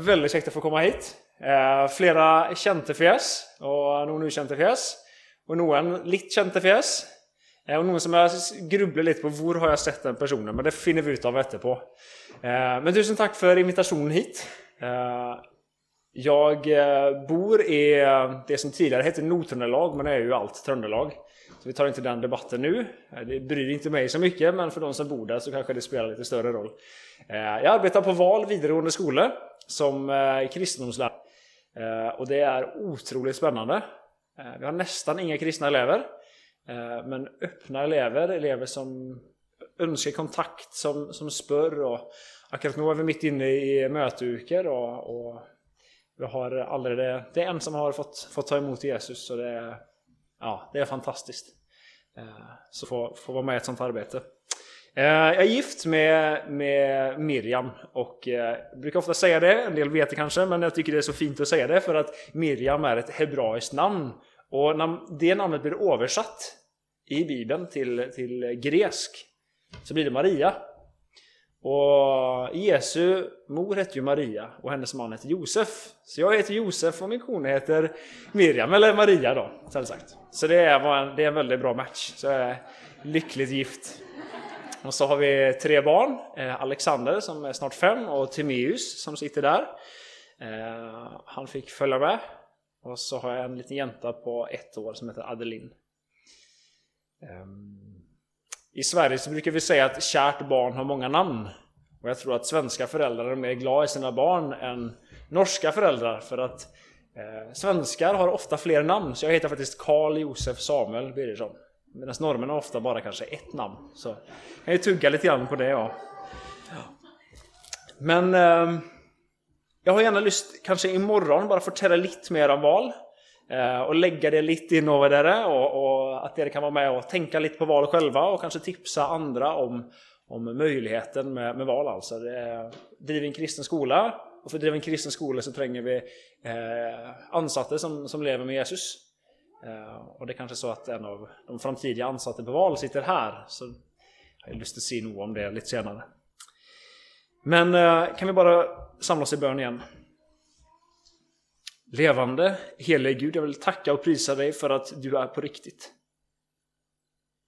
Väldigt käckt att få komma hit. Eh, flera kända fjes, og noen ukjente fjes. Og noen litt kjente fjes. Eh, og noen som jeg grubler litt på hvor har jeg sett den personen, men det finner vi ut av etterpå. Eh, men tusen takk for invitasjonen hit. Eh, jag eh, bor i eh, det som tidigare hette Nordtröndelag, men det är ju allt Tröndelag. Så vi tar inte den debatten nu. Eh, det bryr inte mig så mycket, men för de som bor där så kanske det spelar lite större roll. Jag arbetar på Val videregående skolor som eh, kristendomslärare. Eh, Och det är otroligt spännande. Eh, Vi har nästan inga kristna elever. eh, Men öppna elever, elever som önskar kontakt, som, som spör. Och akkurat nu är vi mitt inne i möteukor. och, och vi har aldrig det, det är en som har fått, fått ta emot Jesus så det är, ja, det är fantastiskt. Eh, Så få, få vara med i ett sånt arbete. Eh, jag är gift med, med Miriam och eh, jag brukar ofta säga det, en del vet det kanske, men jag tycker det är så fint att säga det för att Miriam är ett hebraiskt namn. Och när det namnet blir översatt i Bibeln till, till gresk så blir det Maria. Och Jesu mor hette ju Maria och hennes man hette Josef. Så jag heter Josef och min kone heter Miriam, eller Maria då, så sagt. Så det är, en, det är en väldigt bra match. Så jag är lyckligt gift. Och så har vi tre barn. Eh, Alexander som är snart fem och Timeus som sitter där. Eh, han fick följa med. Och så har jag en liten jänta på ett år som heter Adeline. Ehm, I Sverige så brukar vi säga att kärt barn har många namn. Och jag tror att svenska föräldrar är mer glada i sina barn än norska föräldrar. För att eh, svenskar har ofta fler namn. Så jag heter faktiskt Karl Josef Samuel Birgersson. Medan norrmän har ofta bara kanske ett namn. Så jag kan ju tugga lite grann på det ja. Men eh, jag har gärna lust, kanske imorgon, bara fortälla lite mer om val. Eh, och lägga det lite innover dere, och, och att det kan vara med och tänka lite på val själva och kanske tipsa andra om, om möjligheten med, med val. Alltså. Det driver en kristen skola, och för att driva en kristen skola så tränger vi eh, ansatte som, som lever med Jesus. Eh, och det är kanske så att en av de framtida ansatta på val sitter här. Så jag har lust att se nog om det lite senare. Men eh, kan vi bara samla oss i bön igen? Levande, helige Gud, jag vill tacka och prisa dig för att du är på riktigt.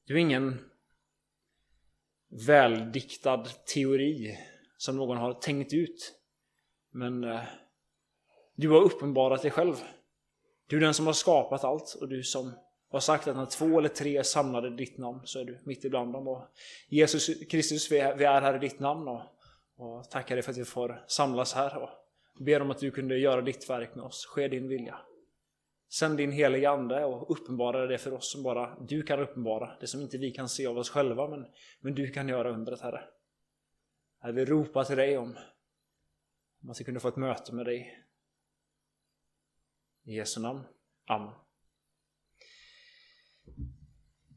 Du är ingen väldiktad teori som någon har tänkt ut. Men eh, du har uppenbarat dig själv. Du är den som har skapat allt och du som har sagt att när två eller tre är samlade i ditt namn så är du mitt ibland dem. Och Jesus Kristus, vi är, vi är här i ditt namn och, och tackar dig för att vi får samlas här och ber om att du kunde göra ditt verk med oss. Ske din vilja. Sänd din heliga Ande och uppenbara det för oss som bara du kan uppenbara. Det som inte vi kan se av oss själva, men, men du kan göra undret, Herre. Herre, vi ropar till dig om, om att vi kunde få ett möte med dig. I Jesu namn. Amen.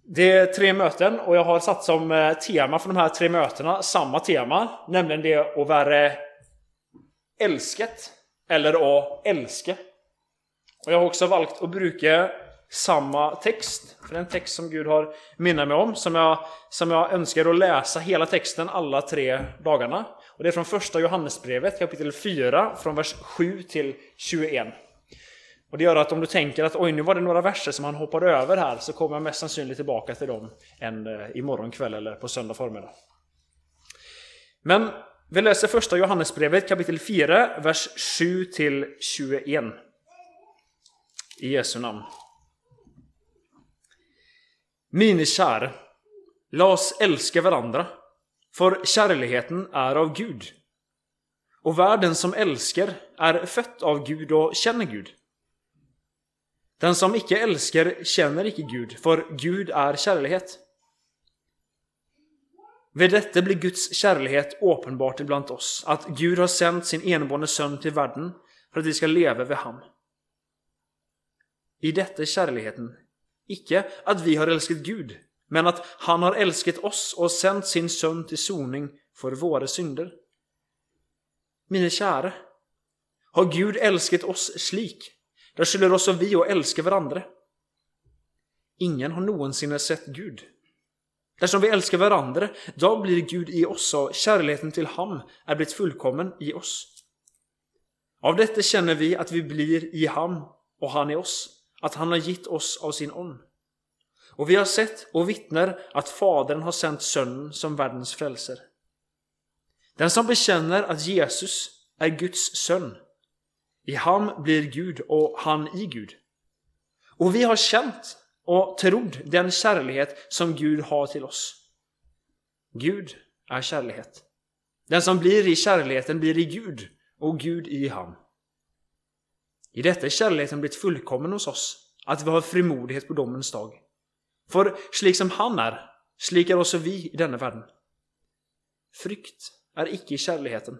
Det är tre möten och jag har satt som eh, tema för de här tre mötena samma tema, nämligen det att vara älsket eller att älska. Och jag har också valt att bruka samma text, för det är en text som Gud har minnat mig om, som jag, som jag önskar att läsa hela texten alla tre dagarna. Och det är från första Johannesbrevet kapitel 4, från vers 7 till 21. Och det gör att om du tänker att oj, nu var det några verser som han hoppade över här, så kommer jag mest sannolikt tillbaka till dem en, eh, imorgon kväll eller på söndag förmiddag. Men vi läser första Johannesbrevet kapitel 4, vers 7 till 21. I Jesu namn. Mine kära, låt oss älska varandra, för kärleken är av Gud. Och världen som älskar är fött av Gud och känner Gud. Den som icke älskar känner icke Gud, för Gud är kärlighet. Vid detta blir Guds kärlighet uppenbart ibland oss, att Gud har sänt sin enbående son till världen för att vi ska leva vid ham. I detta är kärligheten, icke att vi har älskat Gud, men att han har älskat oss och sänt sin son till soning för våra synder. Mina kära, har Gud älskat oss slik, där skylder oss av vi och älskar varandra. Ingen har någonsin sett Gud. Dersom vi älskar varandra, då blir Gud i oss och kärleken till ham är blivit fullkommen i oss. Av detta känner vi att vi blir i ham och han i oss, att han har gett oss av sin on. Och vi har sett och vittnar att Fadern har sänt Sonen som världens frälser. Den som bekänner att Jesus är Guds son, i ham blir Gud och han i Gud. Och vi har känt och trott den kärlighet som Gud har till oss. Gud är kärlighet. Den som blir i kärleken blir i Gud och Gud i ham. I detta är kärleken blivit fullkommen hos oss, att vi har frimodighet på domens dag. För slik som han är, slik är också vi i denna världen. Frykt är icke i kärleken.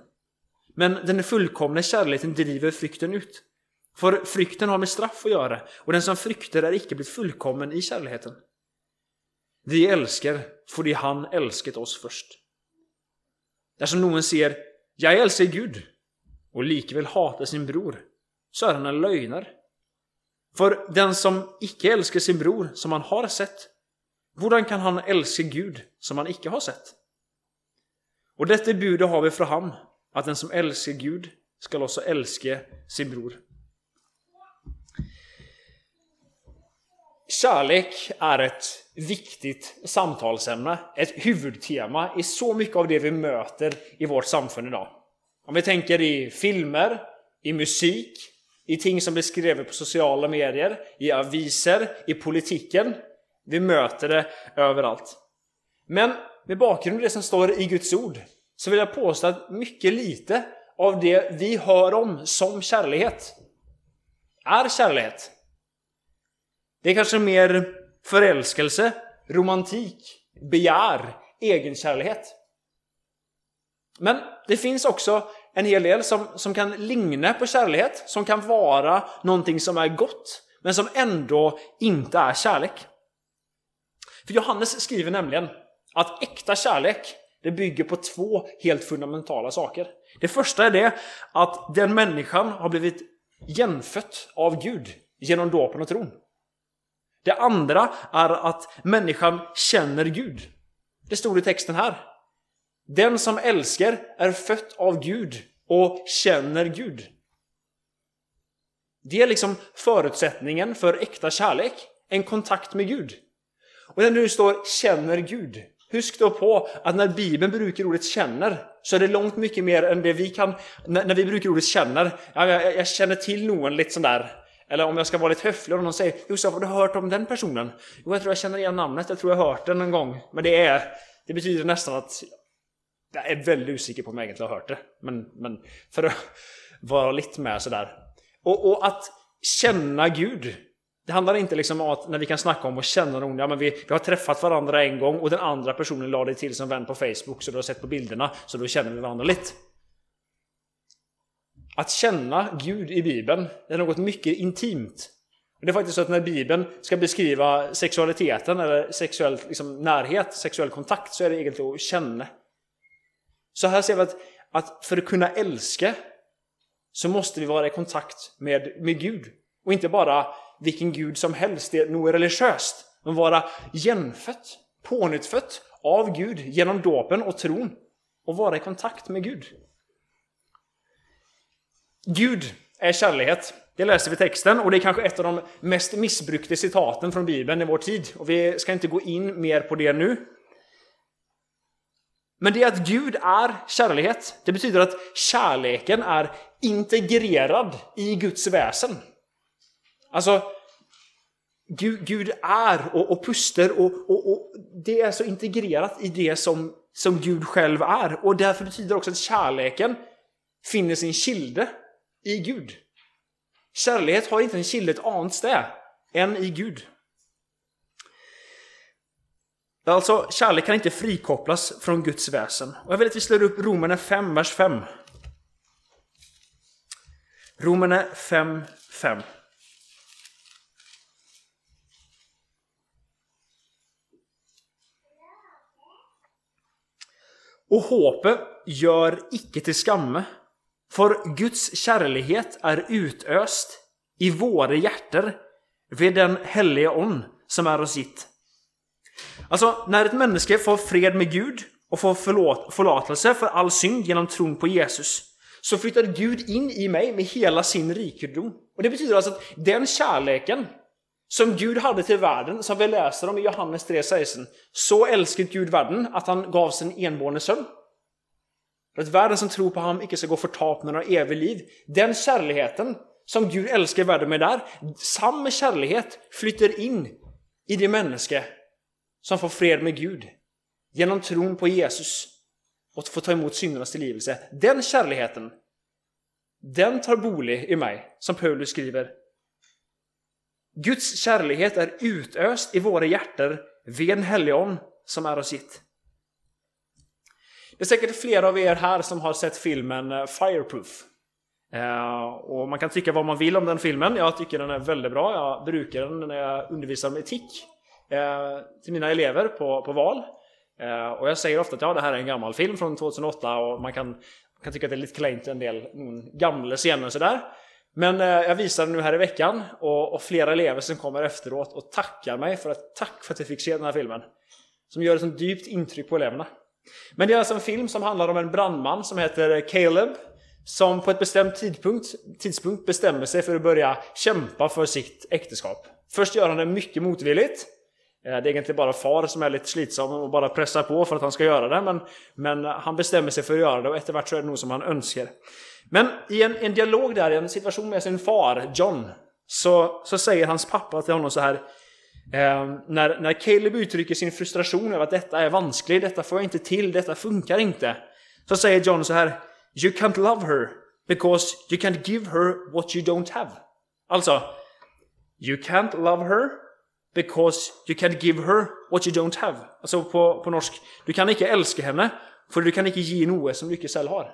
Men den fullkomna kärleken driver frykten ut. För frykten har med straff att göra, och den som frykter är icke blivit fullkommen i kärleken. Vi älskar, för han älskat oss först. Där som någon ser, jag älskar Gud, och likväl hatar sin bror, så är han en lögnare. För den som icke älskar sin bror som han har sett, hur kan han älska Gud som han icke har sett? Och detta budet har vi från ham, att den som älskar Gud skall också älska sin bror. Kärlek är ett viktigt samtalsämne, ett huvudtema i så mycket av det vi möter i vårt samfund idag. Om vi tänker i filmer, i musik, i ting som blir skrivet på sociala medier, i aviser, i politiken. Vi möter det överallt. Men med bakgrund av det som står i Guds ord så vill jag påstå att mycket lite av det vi hör om som kärlighet är kärlighet. Det är kanske mer förälskelse, romantik, begär, egenkärlighet. Men det finns också en hel del som, som kan ligna på kärlighet, som kan vara någonting som är gott, men som ändå inte är kärlek. För Johannes skriver nämligen att äkta kärlek, det bygger på två helt fundamentala saker. Det första är det att den människan har blivit genfött av Gud genom dåpen och tron. Det andra är att människan känner Gud. Det stod i texten här. Den som älskar är fött av Gud och känner Gud. Det är liksom förutsättningen för äkta kärlek, en kontakt med Gud. Och när det står ”känner Gud”, husk då på att när Bibeln brukar ordet ”känner” så är det långt mycket mer än det vi kan... När vi brukar ordet ”känner”, jag, jag känner till någon lite sådär. eller om jag ska vara lite höflig och någon säger Josef, har du hört om den personen? Jo, jag tror jag känner igen namnet, jag tror jag har hört den en gång. Men det är... Det betyder nästan att jag är väldigt osäker på om jag egentligen har hört det. Men, men för att vara lite med sådär. Och, och att känna Gud. Det handlar inte liksom om att när vi kan snacka om att känna någon, ja men vi, vi har träffat varandra en gång och den andra personen la dig till som vän på Facebook så du har sett på bilderna så då känner vi varandra lite. Att känna Gud i Bibeln är något mycket intimt. Det är faktiskt så att när Bibeln ska beskriva sexualiteten eller sexuell liksom, närhet, sexuell kontakt så är det egentligen att känna. Så här ser vi att, att för att kunna älska så måste vi vara i kontakt med, med Gud. Och inte bara vilken Gud som helst, det är nog religiöst. Men vara genfött, pånyttfött av Gud genom dåpen och tron. Och vara i kontakt med Gud. Gud är kärlighet. Det läser vi i texten och det är kanske ett av de mest missbrukade citaten från Bibeln i vår tid. Och vi ska inte gå in mer på det nu. Men det att Gud är kärlighet, det betyder att kärleken är integrerad i Guds väsen. Alltså, Gud, Gud är och, och puster och, och, och, det är så integrerat i det som, som Gud själv är. Och därför betyder också att kärleken finner sin kilde i Gud. Kärlighet har inte en kilde ett annat ställe än i Gud. Alltså, kärlek kan inte frikopplas från Guds väsen. Och jag vill att vi slår upp Romarna 5, vers 5. Romarna 5, 5. Och hoppet gör icke till skamme, för Guds kärlighet är utöst i våra hjärtan vid den helige On som är oss gitt. Alltså, när ett människa får fred med Gud och får förlåt, förlåtelse för all synd genom tron på Jesus så flyttar Gud in i mig med hela sin rikedom. Och det betyder alltså att den kärleken som Gud hade till världen, som vi läser om i Johannes 3.16. Så älskade Gud världen att han gav sin enbårne son. För att världen som tror på honom icke ska gå förtap med några evigt liv. Den kärleken som Gud älskar världen med där, samma kärlek flyttar in i det människa som får fred med Gud genom tron på Jesus och får ta emot syndernas tillgivelse. Den kärleken, den tar bolig i mig, som Paulus skriver. Guds kärlighet är utöst i våra hjärtan vid en helion som är oss gitt. Det är säkert flera av er här som har sett filmen eh, Fireproof. Eh, och man kan tycka vad man vill om den filmen. Jag tycker den är väldigt bra. Jag brukar den när jag undervisar om etik eh, till mina elever på, på val. Och jag säger ofta att ja, det här är en gammal film från 2008 och man kan, kan tycka att det är lite klent en del mm, gamla scener och sådär. Men eh, jag visar den nu här i veckan och, och, flera elever som kommer efteråt och tackar mig för att tack för att jag fick se den här filmen. Som gör ett sånt djupt intryck på eleverna. Men det är alltså en film som handlar om en brandman som heter Caleb som på ett bestämt tidpunkt, tidspunkt bestämmer sig för att börja kämpa för sitt äktenskap. Först gör han det mycket motvilligt. Eh, det är egentligen bara far som är lite slitsam och bara pressar på för att han ska göra det. Men, men han bestämmer sig för att göra det och eftervart så är det nog som han önskar. Men i en, en dialog där, i en situation med sin far John, så, så säger hans pappa till honom så här Eh, när, när Caleb uttrycker sin frustration över att detta är vanskligt, detta får jag inte till, detta funkar inte. Så säger John så här You can't love her because you can't give her what you don't have. Alltså, You can't love her because you can't give her what you don't have. Alltså på, på norsk, du kan inte älska henne för du kan inte ge något som du inte själv har.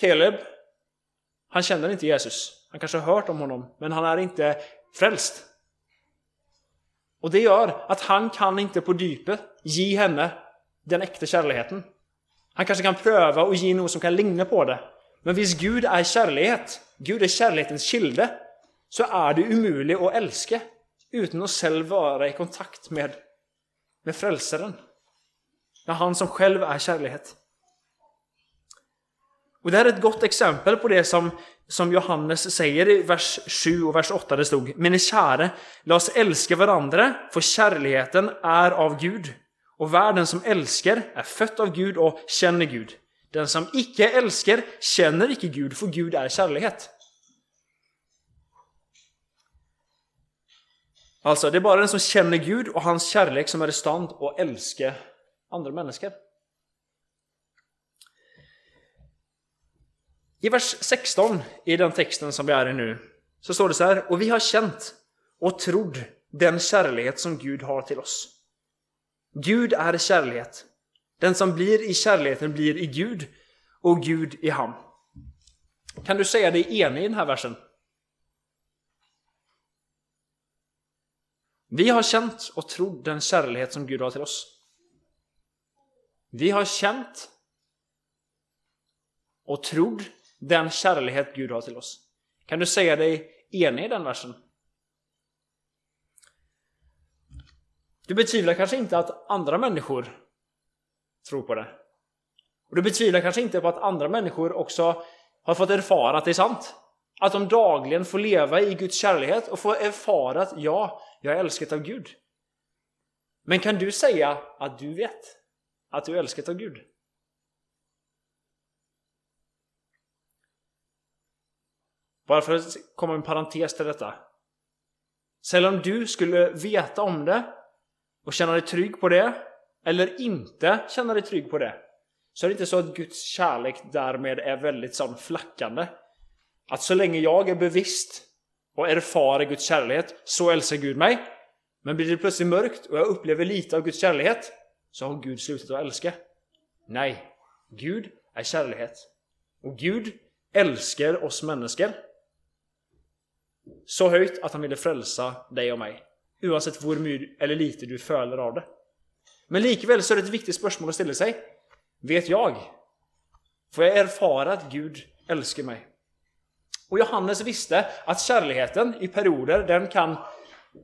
Caleb, han känner inte Jesus. Han kanske har hört om honom, men han är inte frälst. Och det gör att han kan inte på djupet ge henne den äkta kärleken. Han kanske kan pröva och ge något som kan ligna på det. Men visst Gud är kärlek, Gud är kärlekens kilde, så är det omöjligt att älska utan att själv vara i kontakt med, med frälsaren. Med han som själv är kärlek. Och det här är ett gott exempel på det som som Johannes säger i vers 7 och vers 8 det stod Men käre, låt oss älska varandra, för kärleken är av Gud. Och världen som älskar är fött av Gud och känner Gud. Den som icke älskar känner icke Gud, för Gud är kärlek. Alltså, det är bara den som känner Gud och hans kärlek som är i stånd att älska andra människor. I vers 16 i den texten som vi är i nu så står det så här Och vi har känt och trodd den kärlek som Gud har till oss. Gud är kärlek. Den som blir i kärleken blir i Gud och Gud i ham. Kan du säga dig enig i den här versen? Vi har känt och trodd den kärlek som Gud har till oss. Vi har känt och trodd den kärlek Gud har till oss. Kan du säga dig enig i den versen? Du betvivlar kanske inte att andra människor tror på det. Och du betvivlar kanske inte på att andra människor också har fått erfara att det är sant. Att de dagligen får leva i Guds kärlek och få erfara att ja, jag är älskad av Gud. Men kan du säga att du vet att du är älskad av Gud? Bara för att komma en parentes till detta. Sällan om du skulle veta om det och känna dig trygg på det, eller inte känna dig trygg på det, så är det inte så att Guds kärlek därmed är väldigt sån flackande. Att så länge jag är bevisst och erfar Guds kärlek, så älskar Gud mig. Men blir det plötsligt mörkt och jag upplever lite av Guds kärlek, så har Gud slutat att älska. Nej, Gud är kärlek. Och Gud älskar oss människor. Så höjt att han ville frälsa dig och mig. Oavsett hur mycket eller lite du följer av det. Men likväl så är det ett viktigt spörsmål att ställa sig. Vet jag? Får jag erfara att Gud älskar mig? Och Johannes visste att kärleken i perioder, den kan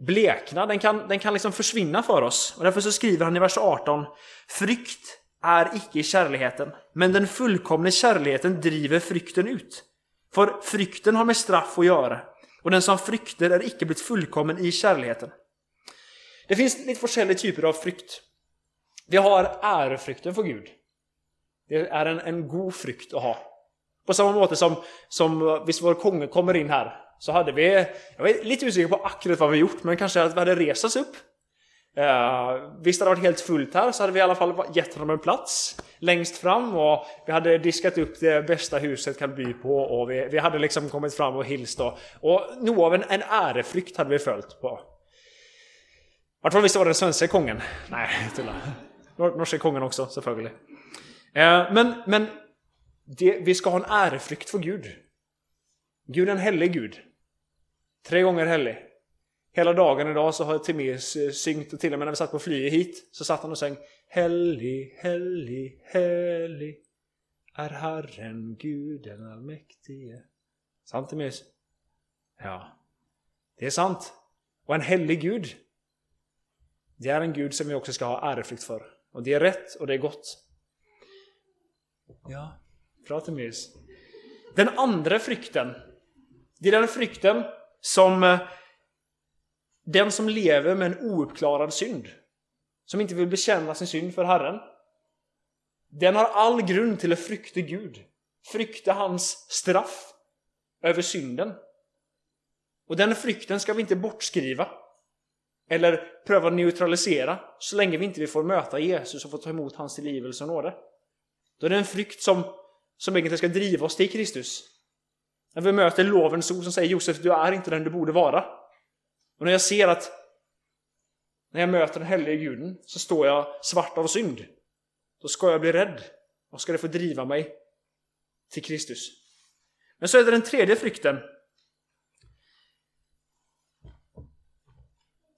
blekna, den kan, den kan liksom försvinna för oss. Och därför så skriver han i vers 18 Frykt är icke kärleken, kärligheten, men den fullkomne kärligheten driver frykten ut. För frykten har med straff att göra, och den som frykter är icke blivit fullkommen i kärleken. Det finns lite olika typer av frykt. Vi har ärefrykten för Gud. Det är en, en god frykt att ha. På samma måte som, som visst vår konge kommer in här, så hade vi, jag var lite osäker på akkurat vad vi gjort, men kanske att vi hade rest oss upp. Uh, visst hade det varit helt fullt här så hade vi i alla fall gett honom en plats längst fram och vi hade diskat upp det bästa huset kan by på och vi, vi hade liksom kommit fram och hilst och, och nog av en, en äreflykt hade vi följt på. Vart fall visst var det den svenska kungen. Nej, till Norska kungen också såklart. Uh, eh, men men det, vi ska ha en äreflykt för Gud. Gud är en helig Gud. Tre gånger helig. Hela dagen idag så har Timéus syngt och till och med när vi satt på flyget hit så satt han och sjöng Helig, helig, helig är Herren Gud den allmäktige. Sant Timéus? Ja, det är sant. Och en helig Gud, det är en Gud som vi också ska ha äreflykt för. Och det är rätt och det är gott. Ja, bra Timéus. Den andra frykten, det är den frykten som eh, den som lever med en ouppklarad synd, som inte vill bekänna sin synd för Herren, den har all grund till att frykta Gud, frykta hans straff över synden. Och den frykten ska vi inte bortskriva eller pröva neutralisera så länge vi inte får möta Jesus och få ta emot hans tillgivelse och nåde. Då är det en frykt som, som egentligen ska driva oss till Kristus. När vi möter lovens ord som säger Josef, du är inte den du borde vara. Och när jag ser att när jag möter den helige guden så står jag svart av synd. Då ska jag bli rädd. Och ska det få driva mig till Kristus. Men så är det den tredje frykten.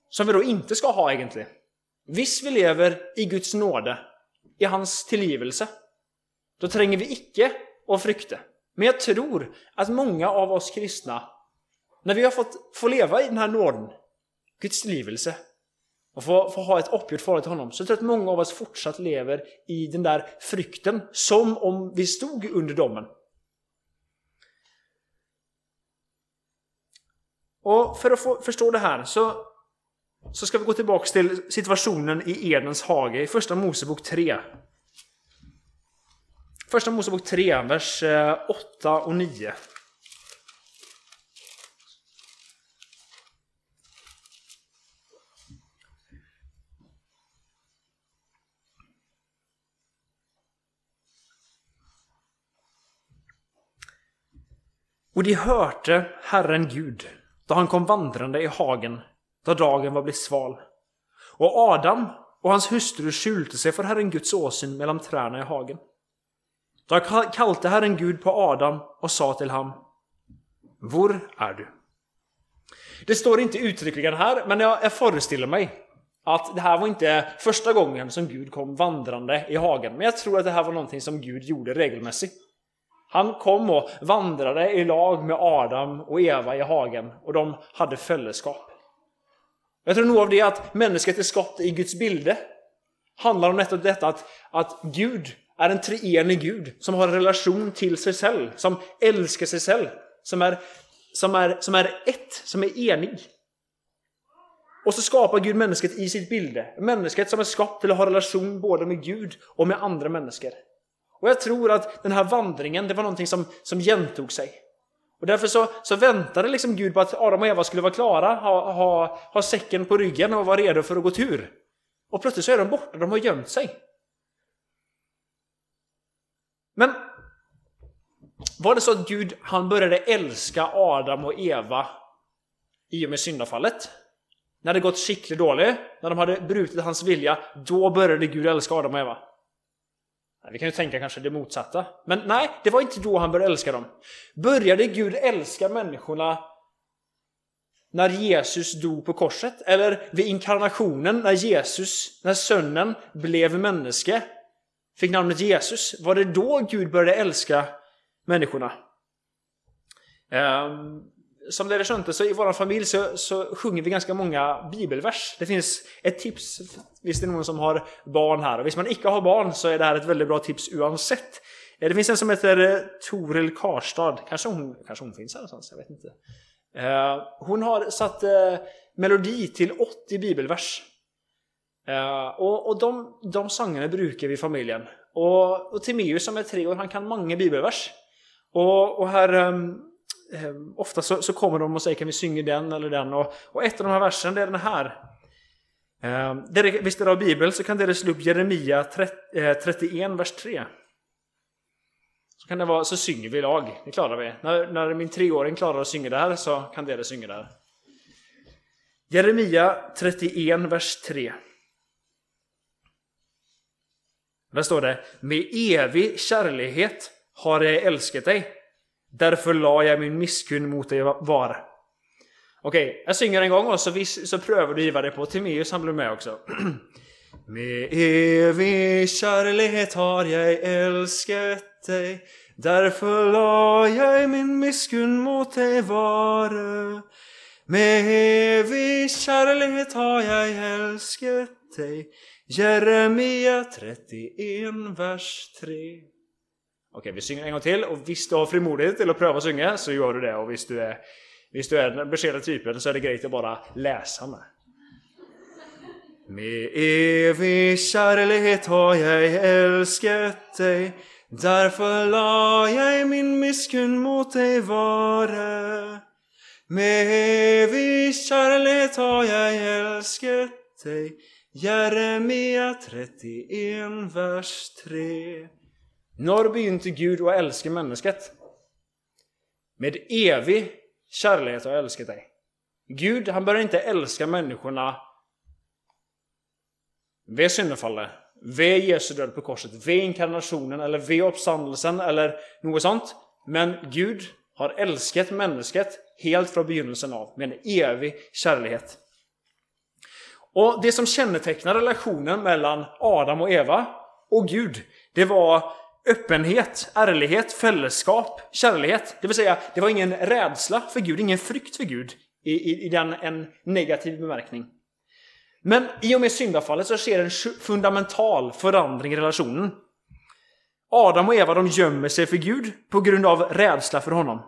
Som vi då inte ska ha egentligen. Visst vi lever i Guds nåde, i hans tillgivelse, då tränger vi icke och frykte. Men jag tror att många av oss kristna när vi har fått få leva i den här nåden, Guds livelse och få, få ha ett uppgjort förhållande till honom, så jag tror att många av oss fortsatt lever i den där frykten, som om vi stod under domen. Och för att få, förstå det här så, så ska vi gå tillbaka till situationen i Edens hage i Första Mosebok 3. Första Mosebok 3, vers eh, 8 och 9. Och de hörte Herren Gud då han kom vandrande i hagen då dagen var blivit sval. Och Adam och hans hustru skjulte sig för Herren Guds åsyn mellan träna i hagen. Då kallte Herren Gud på Adam och sa till honom Var är du? Det står inte uttryckligen här, men jag, jag föreställer mig att det här var inte första gången som Gud kom vandrande i hagen. Men jag tror att det här var någonting som Gud gjorde regelmässigt. Han kom och vandrade i lag med Adam och Eva i hagen och de hade följeskap. Jag tror nog av det att människan är skapt i Guds bilde handlar om nettopp detta att, att Gud är en treenig Gud som har en relation till sig själv, som älskar sig själv, som är, som är, som är ett, som är enig. Och så skapar Gud människan i sitt bilde. Människat som är skapt till att ha relation både med Gud och med andra människor. Och jag tror att den här vandringen, det var någonting som, som gentog sig. Och därför så, så väntade liksom Gud på att Adam och Eva skulle vara klara, ha, ha, ha säcken på ryggen och vara redo för att gå tur. Och plötsligt så är de borta, de har gömt sig. Men var det så att Gud han började älska Adam och Eva i och med syndafallet? När det gått skickligt dåligt, när de hade brutit hans vilja, då började Gud älska Adam och Eva. Vi kan ju tänka kanske det motsatta. Men nej, det var inte då han började älska dem. Började Gud älska människorna när Jesus dog på korset? Eller vid inkarnationen när Jesus, när sönnen blev människa, fick namnet Jesus? Var det då Gud började älska människorna? Ehm, som det är så i vår familj så, så sjunger vi ganska många bibelvers. Det finns ett tips, visst är det någon som har barn här. Och visst man inte har barn så är det här ett väldigt bra tips oavsett. Eh, det finns en som heter eh, Toril Karstad. Kanske hon, kanske hon finns här någonstans, jag vet inte. Eh, hon har satt melodi till 80 bibelvers. Och, och de, de sångerna brukar vi i familjen. Och, och Timeus som är tre år, han kan många bibelvers. Och, och här ehm, eh, ofta så, så, kommer de och säger kan vi synga den eller den. Och, och ett av de här verserna det är den här. Eh, det, visst är det av Bibeln så kan det slå upp Jeremia 30, eh, 31, vers 3. Så, kan det vara, så synger vi i lag, det klarar vi. När, när min treåring klarar att synga där så kan det synga där. Jeremia 31, vers 3. Där står det Med evig kärlighet har jag älskat dig. Därför la jag min misskund mot dig var. Okej, okay, jag synger en gång och så, vis, så prövar du giva det på Timeus, han blir med också. Med evig kärlek har jag älskat dig Därför la jag min misskund mot dig vare Med evig kärlek har jag älskat dig Jeremia 31, vers 3 Okej, vi synger en gång till. Och visst du har frimodighet till att pröva att synga så gör du det. Och visst du är, visst du är den beskedliga typen så är det grejt att bara läsa med. Med evig kärlighet har jag älskat dig. Därför la jag min misskund mot dig vare. Med evig kärlighet har jag älskat dig. Jeremia 31, vers 3 nu har du begynt till Gud och älskar människet? Med evig kärlek har jag älskat dig. Gud, han börjar inte älska människorna vid syndafallet, vid Jesu död på korset, vid inkarnationen eller vid uppståndelsen eller något sånt. Men Gud har älskat människet helt från begynnelsen av med en evig kärlek. Och det som kännetecknar relationen mellan Adam och Eva och Gud, det var öppenhet, ärlighet, fällskap, kärlighet. Det vill säga, det var ingen rädsla för Gud, ingen frykt för Gud i, i, i den en negativ bemärkning. Men i och med syndafallet så sker en fundamental förändring i relationen. Adam och Eva de gömmer sig för Gud på grund av rädsla för honom.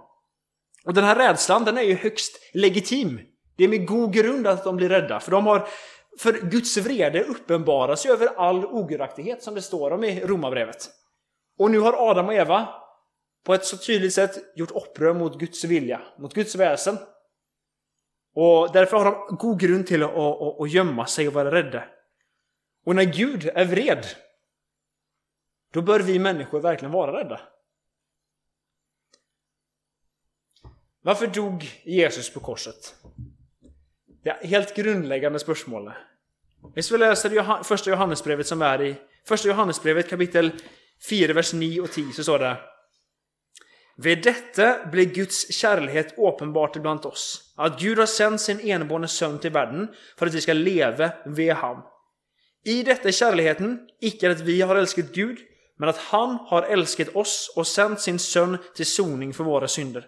Och den här rädslan den är ju högst legitim. Det är med god grund att de blir rädda, för de har för Guds vrede uppenbaras ju över all ogudaktighet som det står om i Romarbrevet. Och nu har Adam och Eva på ett så tydligt sätt gjort upprör mot Guds vilja, mot Guds väsen. Och därför har de god grund till att, att, att gömma sig och vara rädda. Och när Gud är vred, då bör vi människor verkligen vara rädda. Varför dog Jesus på korset? Det är helt grundläggande spörsmål. Vi läser första Johannesbrevet som är i första Johannesbrevet kapitel 4, vers 9 och 10 så står det Vid detta blir Guds kärlek uppenbart ibland oss, att Gud har sänt sin enbårne son till världen för att vi ska leva vid ham. I detta är kärleken, icke att vi har älskat Gud, men att han har älskat oss och sänt sin son till soning för våra synder.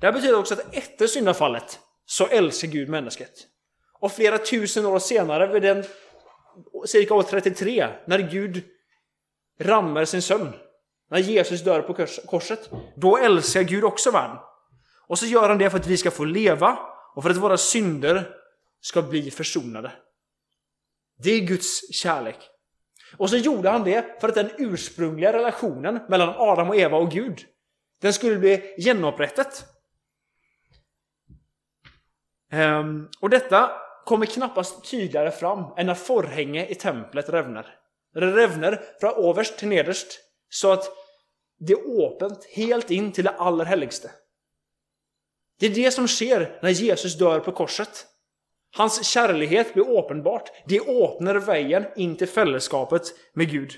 Det här betyder också att efter syndafallet så älskar Gud människan. Och flera tusen år senare, vid den cirka år 33, när Gud rammar sin son. När Jesus dör på korset. Då älskar Gud också världen. Och så gör han det för att vi ska få leva och för att våra synder ska bli försonade. Det är Guds kärlek. Och så gjorde han det för att den ursprungliga relationen mellan Adam och Eva och Gud, den skulle bli genomupprättat. Ehm, och detta kommer knappast tydligare fram än när förhänge i templet rävnar. Det revner från överst till nederst så att det är öppet helt in till det allra heligaste. Det är det som sker när Jesus dör på korset. Hans kärlighet blir uppenbart. Det öppnar vägen in till fällskapet med Gud.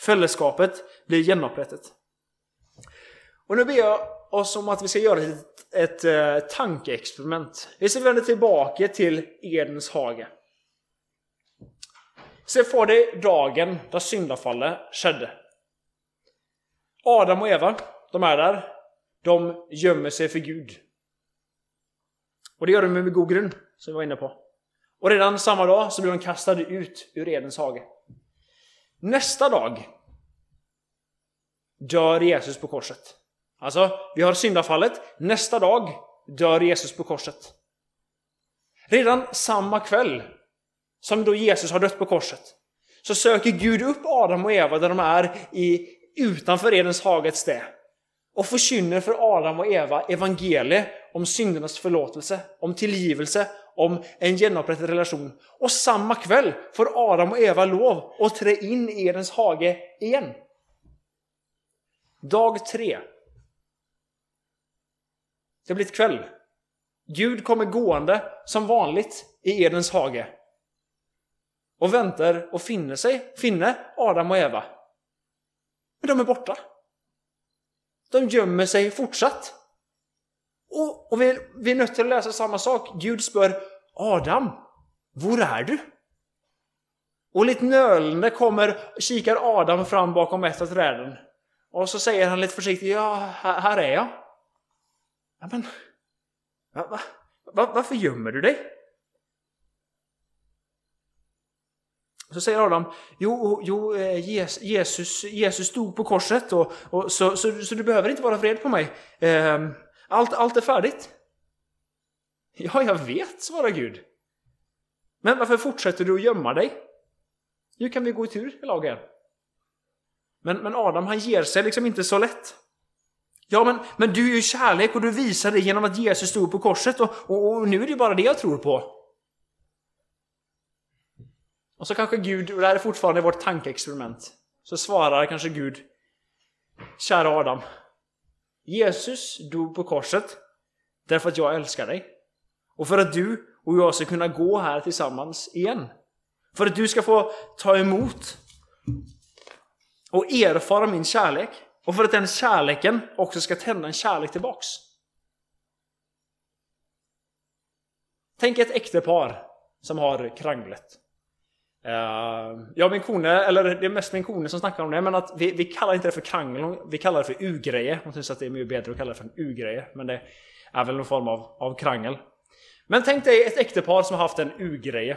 Fällskapet blir genomprättet. Och nu ber jag oss om att vi ska göra ett, ett, ett tankeexperiment. Vi ska vända tillbaka till Edens hage. Se för dig dagen då syndafallet skedde. Adam och Eva, de är där. De gömmer sig för Gud. Och det gör de med god grund, som vi var inne på. Och redan samma dag så blir de kastade ut ur Edens hage. Nästa dag dör Jesus på korset. Alltså, vi har syndafallet. Nästa dag dör Jesus på korset. Redan samma kväll som då Jesus har dött på korset så söker Gud upp Adam och Eva där de är i, utanför Edens hage ett städ och förkynner för Adam och Eva evangeliet om syndernas förlåtelse, om tillgivelse, om en genomprättad relation. Och samma kväll får Adam och Eva lov att trä in i Edens hage igen. Dag tre. Det har blivit kväll. Gud kommer gående som vanligt i Edens hage och väntar och finner sig, finner Adam och Eva. Men de är borta. De gömmer sig fortsatt. Och, och vi, vi är nöjda till att läsa samma sak. Gud spör Adam, var är du? Och lite nölande kommer, kikar Adam fram bakom ett av träden. Och så säger han lite försiktigt, ja, här, här är jag. Ja, men, va, va, va, varför gömmer du dig? Så säger Adam, jo, jo eh, Jesus, Jesus stod på korset och, och så, så, så, du behöver inte vara fred på mig. Ehm, allt, allt är färdigt. Ja, jag vet, svarar Gud. Men varför fortsätter du att gömma dig? Nu kan vi gå i tur i lagen. Men, men Adam, han ger sig liksom inte så lätt. Ja, men, men du är ju kärlek och du visar det genom att Jesus stod på korset och, och, och nu är det ju bara det jag tror på. Och så kanske Gud, och det här är fortfarande vårt tankeexperiment, så svarar kanske Gud Kära Adam, Jesus dog på korset därför att jag älskar dig. Och för att du och jag ska kunna gå här tillsammans igen. För att du ska få ta emot och erfara min kärlek. Och för att den kärleken också ska tända en kärlek tillbaks. Tänk ett äktepar som har kranglet. Uh, ja, min kone, eller det är mest min kone som snackar om det, men att vi, vi kallar inte det för krangel, vi kallar det för u-grejer. Hon tycker att det är mycket bättre att kalla det för en u-grejer, men det är väl någon form av, av krangel. Men tänk dig ett äktepar som har haft en u-greje.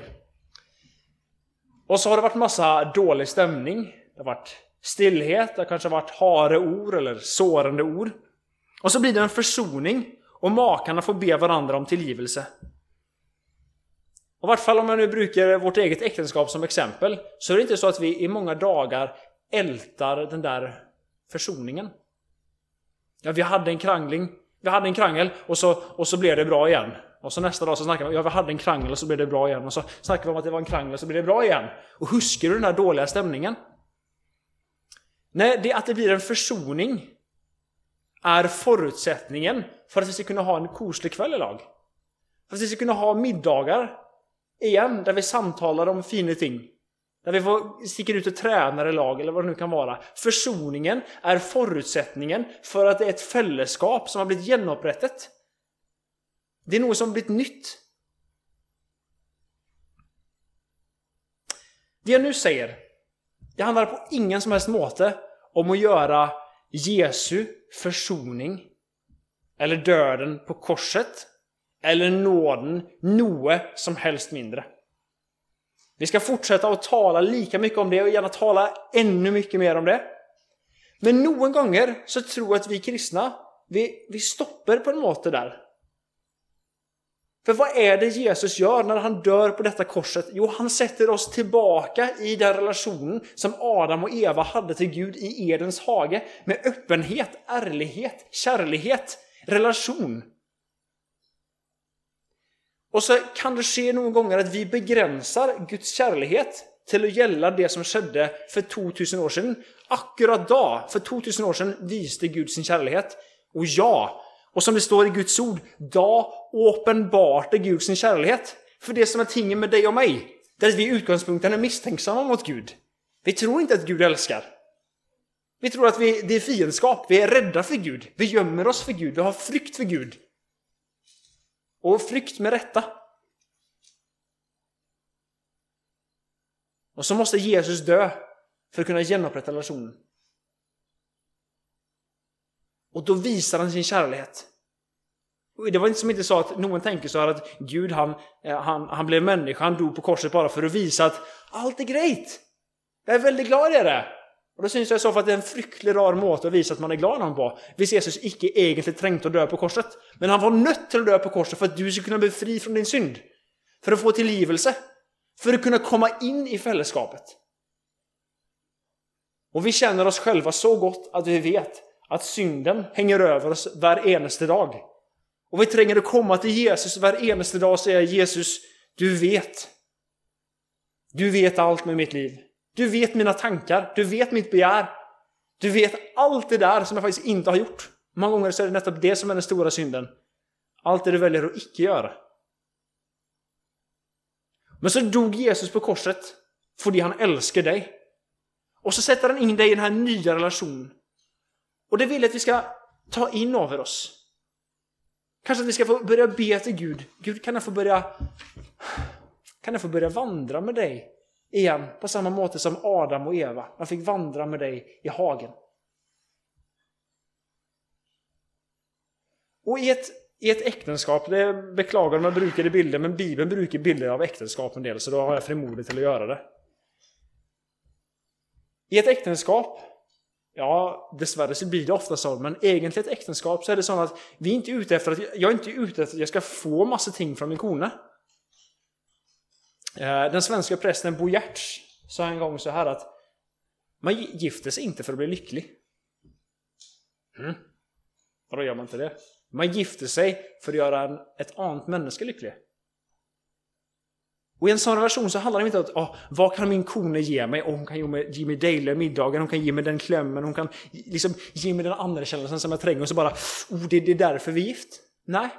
Och så har det varit massa dålig stämning. Det har varit stillhet, det har kanske varit hare ord eller sårande ord. Och så blir det en försoning och makarna får be varandra om tillgivelse. Och i vart fall om jag nu brukar vårt eget äktenskap som exempel, så är det inte så att vi i många dagar ältar den där försoningen. Ja, vi hade en krangling, vi hade en krangel och så, och så blev det bra igen. Och så nästa dag så snackar vi ja vi hade en krangel och så blev det bra igen. Och så snackar vi om att det var en krangel och så blev det bra igen. Och huskar du den här dåliga stämningen? Nej, det att det blir en försoning är förutsättningen för att vi ska kunna ha en koslig kväll i lag. För att vi ska kunna ha middagar igen, där vi samtalar om fina ting. Där vi får sticker ut och tränar i lag eller vad det nu kan vara. Försoningen är förutsättningen för att det är ett fällskap som har blivit genomupprättat. Det är något som har blivit nytt. Det jag nu säger, det handlar på ingen som helst måte om att göra Jesu försoning eller döden på korset eller nåden noe som helst mindre. Vi ska fortsätta att tala lika mycket om det och gärna tala ännu mycket mer om det. Men någon gånger så tror jag att vi kristna, vi, vi stoppar på en måte där. För vad är det Jesus gör när han dör på detta korset? Jo, han sätter oss tillbaka i den relationen som Adam och Eva hade till Gud i Edens hage med öppenhet, ärlighet, kärlighet, relation. Och så kan det ske någon gånger att vi begränsar Guds kärlighet till att gälla det som skedde för 2000 år sedan. Akkurat då, för 2000 år sedan, visade Gud sin kärlighet. Och ja, och som det står i Guds ord, då åpenbarte Gud sin kärlighet. För det som är tingen med dig och mig, det är att vi i utgångspunkten är misstänksamma mot Gud. Vi tror inte att Gud älskar. Vi tror att vi, det är fiendskap, vi är rädda för Gud, vi gömmer oss för Gud, vi har frykt för Gud. Och flykt med rätta. Och så måste Jesus dö för att kunna genomprätta relationen. Och då visar han sin kärlighet. det var inte som inte så att någon tänker så här att Gud han, eh, han, han blev människa, han dog på korset bara för att visa att allt är grejt. Jag är väldigt glad i det. Och då syns jag i så fall att det är en fryktlig rar måte att visa att man är glad någon på. Visst Jesus icke egentligen trängt att dö på korset. Men han var nött till att dö på korset för att du skulle kunna bli fri från din synd. För att få tillgivelse. För att kunna komma in i fällskapet. Och vi känner oss själva så gott att vi vet att synden hänger över oss var dag. Och vi tränger att komma till Jesus var dag och säga Jesus, du vet. Du vet allt med mitt liv. Du vet mina tankar, du vet mitt begär. Du vet allt det där som jag faktiskt inte har gjort. Många gånger så är det nästan det som är den stora synden. Allt det du väljer att icke göra. Men så dog Jesus på korset för det han älskar dig. Och så sätter han in dig i den här nya relationen. Och det vill jag att vi ska ta in över oss. Kanske att vi ska få börja be till Gud. Gud, kan jag få börja kan jag få börja vandra med dig igen på samma måte som Adam och Eva. Man fick vandra med dig i hagen. Och i ett, i ett äktenskap, det beklagar om jag brukar i bilder, men Bibeln brukar bilder av äktenskap en del, så då har jag frimodigt till att göra det. I ett äktenskap, ja dessvärre så blir det ofta så, men egentligen ett äktenskap så är det så att vi är inte ute efter att, jag är inte ute efter att jag ska få massa ting från min kone. Eh, den svenska prästen Bo Giertz sa en gång så här att man gifter sig inte för att bli lycklig. Mm. Vadå gör man inte det? Man gifter sig för att göra en, ett annat människa lycklig. Och i en sån relation så handlar det inte om att oh, vad kan min kone ge mig? Oh, hon kan ge mig, ge mig dejliga middagar, hon kan ge mig den klämmen, hon kan liksom ge mig den andra känslan som jag tränger och så bara oh, det, det är därför vi är gift. Nej,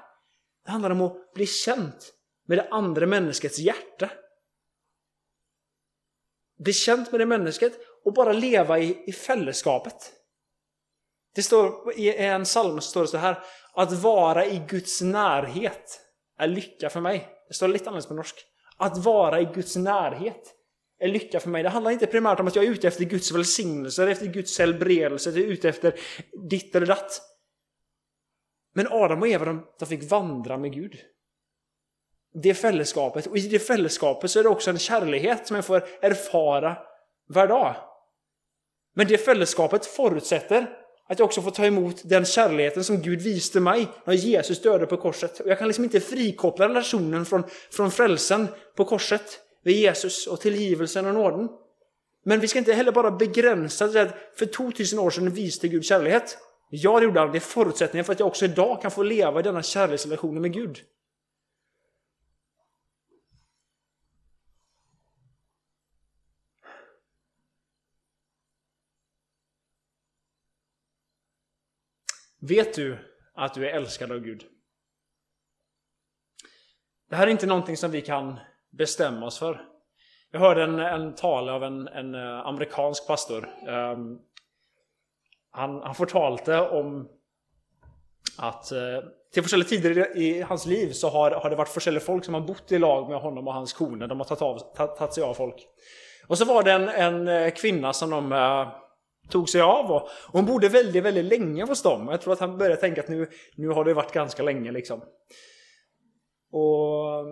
det handlar om att bli känt med det andra människets hjärta. Bli känt med det människet och bara leva i, i fällskapet. Det står i en psalm står det så här att vara i Guds närhet är lycka för mig. Det står lite annorlunda på norsk. Att vara i Guds närhet är lycka för mig. Det handlar inte primärt om att jag är ute efter Guds välsignelse, efter Guds helbredelse, jag är ute efter ditt eller datt. Men Adam och Eva, de, de fick vandra med Gud. Det fällskapet, och i det fällskapet så är det också en kärlighet som jag får erfara varje dag. Men det fällskapet förutsätter att jag också får ta emot den kärleken som Gud visade mig när Jesus dödade på korset. Och jag kan liksom inte frikoppla relationen från, från frälsen på korset vid Jesus och tillgivelsen och nåden. Men vi ska inte heller bara begränsa det att för 2000 år sedan visade Gud kärlek. Ja, det gjorde han. Det är förutsättningen för att jag också idag kan få leva i denna kärleksrelation med Gud. Vet du att du är älskad av Gud? Det här är inte någonting som vi kan bestämma oss för. Jag hörde en, en tal av en, en eh, amerikansk pastor. Um, han, han förtalte om att uh, till olika tider i, i hans liv så har, har det varit olika folk som har bott i lag med honom och hans koner. De har tagit, av, tagit sig av folk. Och så var det en, en eh, kvinna som de uh, tog sig av. Och, hon bodde väldigt, väldigt länge hos dem. Jag tror att han började tänka att nu, nu har det varit ganska länge liksom. Och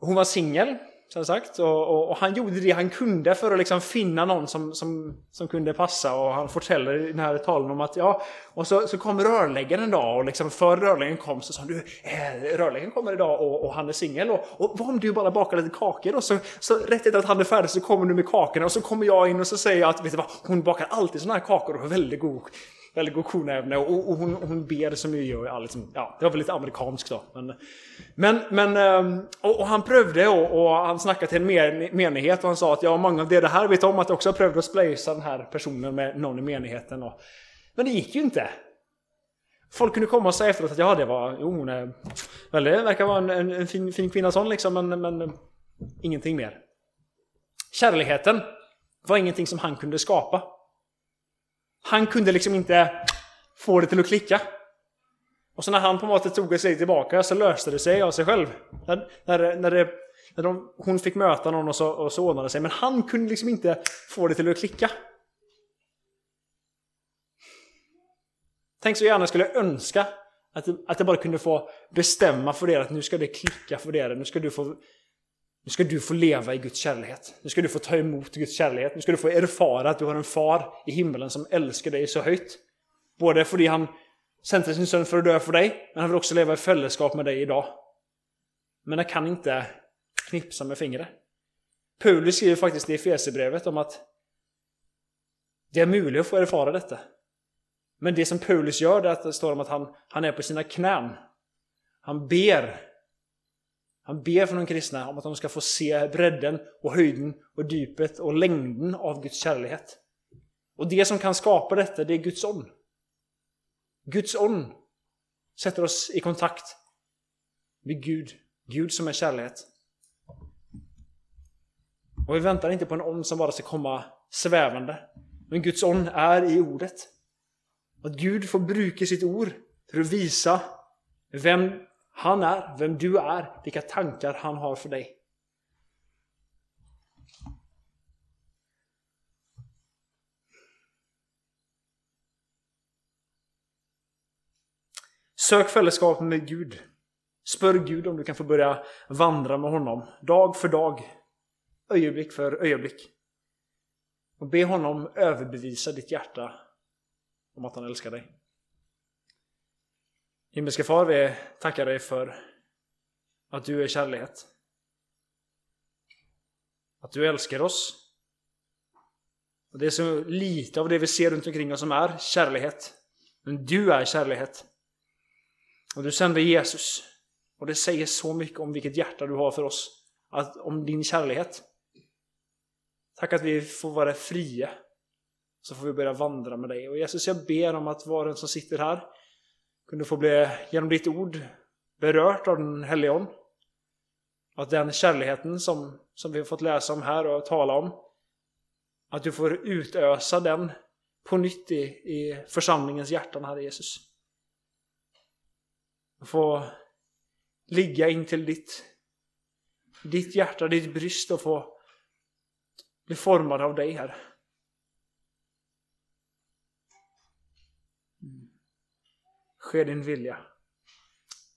hon var singel som sagt. Och, och, och, han gjorde det han kunde för att liksom finna någon som, som, som kunde passa. Och han fortäller i den här talen om att ja, och så, så kom rörläggaren en dag och liksom för rörläggaren kom så sa du eh, rörläggaren kommer idag och, och han är singel. Och, och vad om du bara bakar lite kakor? Och så, så rätt efter att han är färdig så kommer du med kakorna och så kommer jag in och så säger jag att vet du vad, hon bakar alltid såna här kakor och är väldigt god väldigt god kornämne och, och hon, hon ber som ju gör. Liksom, ja, det var väl lite amerikanskt då. Men, men, men ehm, och, och han prövade och, och, han snackade till en menighet och han sa att ja, många av det här vet om att jag också har prövat att splacea den här personen med någon i menigheten. Och, men det gick ju inte. Folk kunde komma och säga efteråt att ja, det var, jo, hon är, väl, det verkar vara en, en, en fin, fin kvinna sån liksom, men, men ingenting mer. Kärligheten var ingenting som han kunde skapa. Han kunde liksom inte få det till att klicka. Och så när han på något sätt tog sig tillbaka så löste det sig av sig själv. När, när, när, det, när de, hon fick möta någon och så, och så ordnade det sig. Men han kunde liksom inte få det till att klicka. Tänk så gärna skulle jag önska Att, att jag bara kunde få bestämma för er att nu ska det klicka för er. Nu ska du få nu ska du få leva i Guds kärlek. Nu ska du få ta emot Guds kärlek. Nu ska du få erfara att du har en far i himmelen som älskar dig så högt. Både för han sände sin son för att dö för dig, men han vill också leva i fällskap med dig idag. Men jag kan inte knipsa med fingret. Paulus skriver faktiskt i Efesierbrevet om att det är möjligt att få erfara detta. Men det som Paulus gör, det, är att det står om att han, han är på sina knän. Han ber. Han ber för de kristna om att de ska få se bredden och höjden och djupet och längden av Guds kärlek. Och det som kan skapa detta, det är Guds ord. Guds ord sätter oss i kontakt med Gud. Gud som är kärlek. Och vi väntar inte på en ond som bara ska komma svävande. Men Guds ond är i ordet. Att Gud får bruka sitt ord för att visa vem han är, vem du är, vilka tankar han har för dig. Sök fällskap med Gud. Spör Gud om du kan få börja vandra med honom, dag för dag, ögonblick för ögonblick. Och be honom överbevisa ditt hjärta om att han älskar dig. Himmelske Far, vi tackar dig för att du är kärlek. Att du älskar oss. Och Det är så lite av det vi ser runt omkring oss som är kärlek. Men du är kärlek. Och du sände Jesus. Och det säger så mycket om vilket hjärta du har för oss. Att, om din kärlek. Tack att vi får vara fria. Så får vi börja vandra med dig. Och Jesus, jag ber om att var och en som sitter här kunde få bli, genom ditt ord, berört av den helige Ande. Att den kärleken som, som vi har fått läsa om här och tala om, att du får utösa den på nytt i, i församlingens hjärtan, Herre Jesus. Få ligga in till ditt, ditt hjärta, ditt bröst och få bli formad av dig, Herre. Ske din vilja.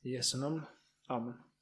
I Jesu namn. Amen.